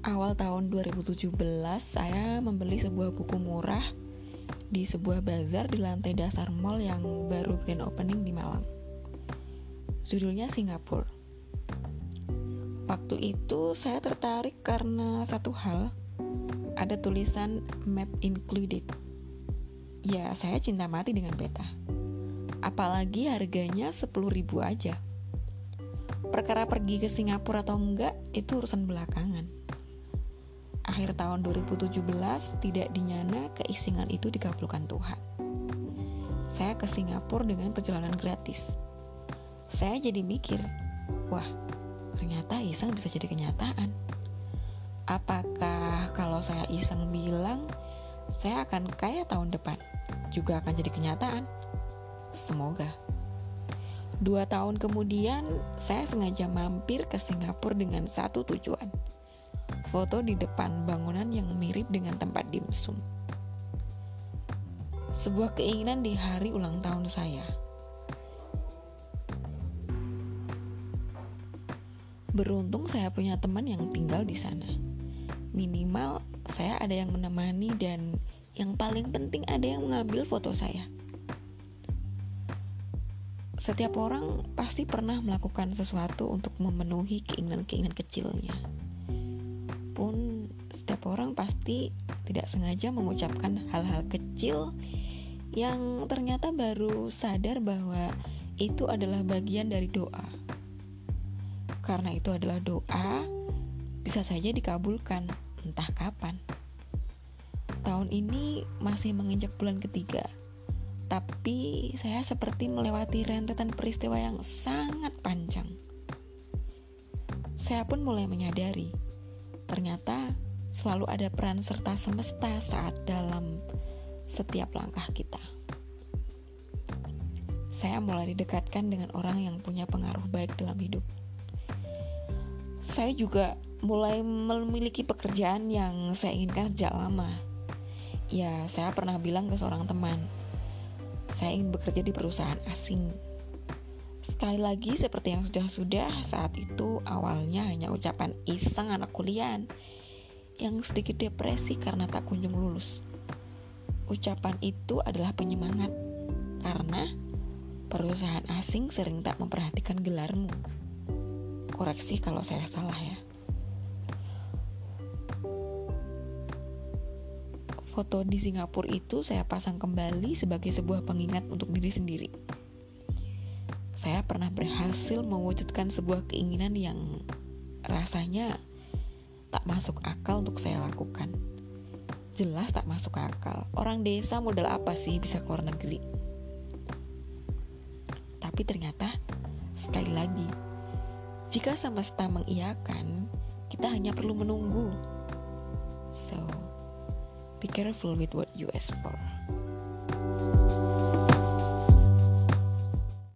tahun 2017 saya membeli sebuah buku murah di sebuah bazar di lantai dasar mall yang baru grand opening di Malang. Judulnya Singapura. Waktu itu saya tertarik karena satu hal, ada tulisan map included. Ya, saya cinta mati dengan peta. Apalagi harganya 10 ribu aja. Perkara pergi ke Singapura atau enggak, itu urusan belakangan. Akhir tahun 2017, tidak dinyana keisingan itu dikabulkan Tuhan. Saya ke Singapura dengan perjalanan gratis. Saya jadi mikir, wah, ternyata iseng bisa jadi kenyataan. Apakah kalau saya iseng bilang, saya akan kaya tahun depan, juga akan jadi kenyataan? Semoga. Dua tahun kemudian, saya sengaja mampir ke Singapura dengan satu tujuan. Foto di depan bangunan yang mirip dengan tempat dimsum. Sebuah keinginan di hari ulang tahun saya. Beruntung saya punya teman yang tinggal di sana. Minimal saya ada yang menemani dan yang paling penting ada yang mengambil foto saya setiap orang pasti pernah melakukan sesuatu untuk memenuhi keinginan-keinginan kecilnya. Pun setiap orang pasti tidak sengaja mengucapkan hal-hal kecil yang ternyata baru sadar bahwa itu adalah bagian dari doa. Karena itu adalah doa, bisa saja dikabulkan entah kapan. Tahun ini masih menginjak bulan ketiga tapi saya seperti melewati rentetan peristiwa yang sangat panjang. Saya pun mulai menyadari, ternyata selalu ada peran serta semesta saat dalam setiap langkah kita. Saya mulai didekatkan dengan orang yang punya pengaruh baik dalam hidup. Saya juga mulai memiliki pekerjaan yang saya inginkan sejak lama. Ya, saya pernah bilang ke seorang teman, saya ingin bekerja di perusahaan asing. Sekali lagi seperti yang sudah-sudah saat itu awalnya hanya ucapan iseng anak kuliah yang sedikit depresi karena tak kunjung lulus. Ucapan itu adalah penyemangat karena perusahaan asing sering tak memperhatikan gelarmu. Koreksi kalau saya salah ya. foto di Singapura itu saya pasang kembali sebagai sebuah pengingat untuk diri sendiri. Saya pernah berhasil mewujudkan sebuah keinginan yang rasanya tak masuk akal untuk saya lakukan. Jelas tak masuk akal. Orang desa modal apa sih bisa keluar negeri? Tapi ternyata sekali lagi, jika semesta mengiyakan, kita hanya perlu menunggu. So, Be careful with what you ask for.